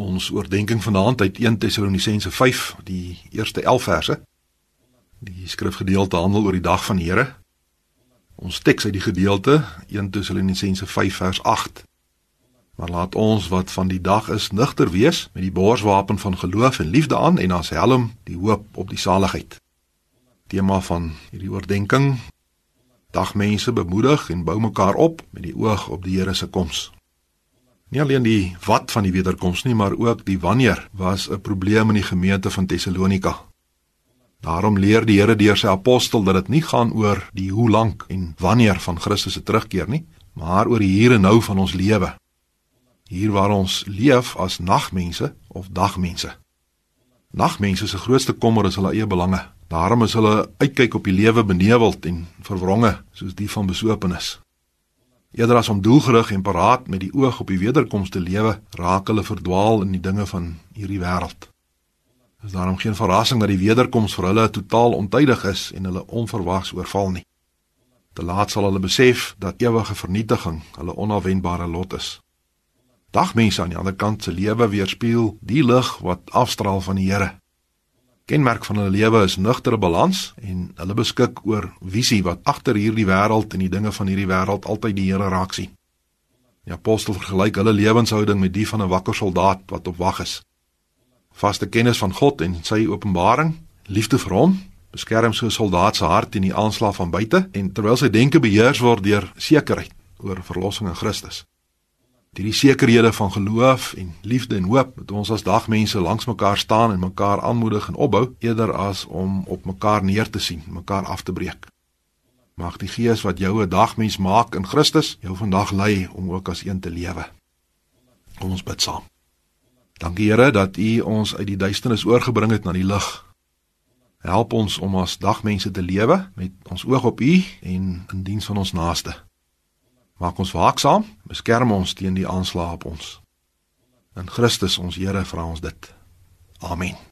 Ons oordeenking vanaand uit 1 Tessalonisense 5, die eerste 11 verse. Die skrifgedeelte handel oor die dag van die Here. Ons teks uit die gedeelte 1 Tessalonisense 5 vers 8. Maar laat ons wat van die dag is nugter wees met die borswapen van geloof en liefde aan en as helm die hoop op die saligheid. Tema van hierdie oordeenking: Dag mense bemoedig en bou mekaar op met die oog op die Here se koms. Nie alleen die wat van die wederkoms nie, maar ook die wanneer was 'n probleem in die gemeente van Tessalonika. Daarom leer die Here deur sy apostel dat dit nie gaan oor die hoe lank en wanneer van Christus se terugkeer nie, maar oor die hier en nou van ons lewe. Hier waar ons leef as nagmense of dagmense. Nagmense se grootste kommer is hulle eie belange. Daarom is hulle uitkyk op die lewe beneweld en verwronge soos die van besopenis. Eerder as om doelgerig en paraat met die oog op die wederkoms te lewe, raak hulle verdwaal in die dinge van hierdie wêreld. Is daarom geen verrassing dat die wederkoms vir hulle totaal ontydig is en hulle onverwags oorval nie. Te laat sal hulle besef dat ewige vernietiging hulle onafwendbare lot is. Dagmense aan die ander kant se lewe weerspieël die lig wat afstraal van die Here kenmerk van hulle lewe is nugtere balans en hulle beskik oor visie wat agter hierdie wêreld en die dinge van hierdie wêreld altyd die Here raak sien. Die apostel vergelyk hulle lewenshouding met die van 'n wakker soldaat wat op wag is. Vaste kennis van God en sy openbaring, liefde vir hom, beskerm so 'n soldaat se hart teen die aanslag van buite en terwyl sy denke beheers word deur sekerheid oor verlossing in Christus. Hierdie sekerhede van geloof en liefde en hoop dat ons as dagmense langs mekaar staan en mekaar aanmoedig en opbou eerder as om op mekaar neer te sien, mekaar af te breek. Mag die Gees wat jou 'n dagmens maak in Christus jou vandag lei om ook as een te lewe. Kom ons bid saam. Dankie Here dat U ons uit die duisternis oorgebring het na die lig. Help ons om as dagmense te lewe met ons oog op U en in diens van ons naaste. Maak ons waaksaam, beskerm ons teen die aanslae op ons. In Christus ons Here vra ons dit. Amen.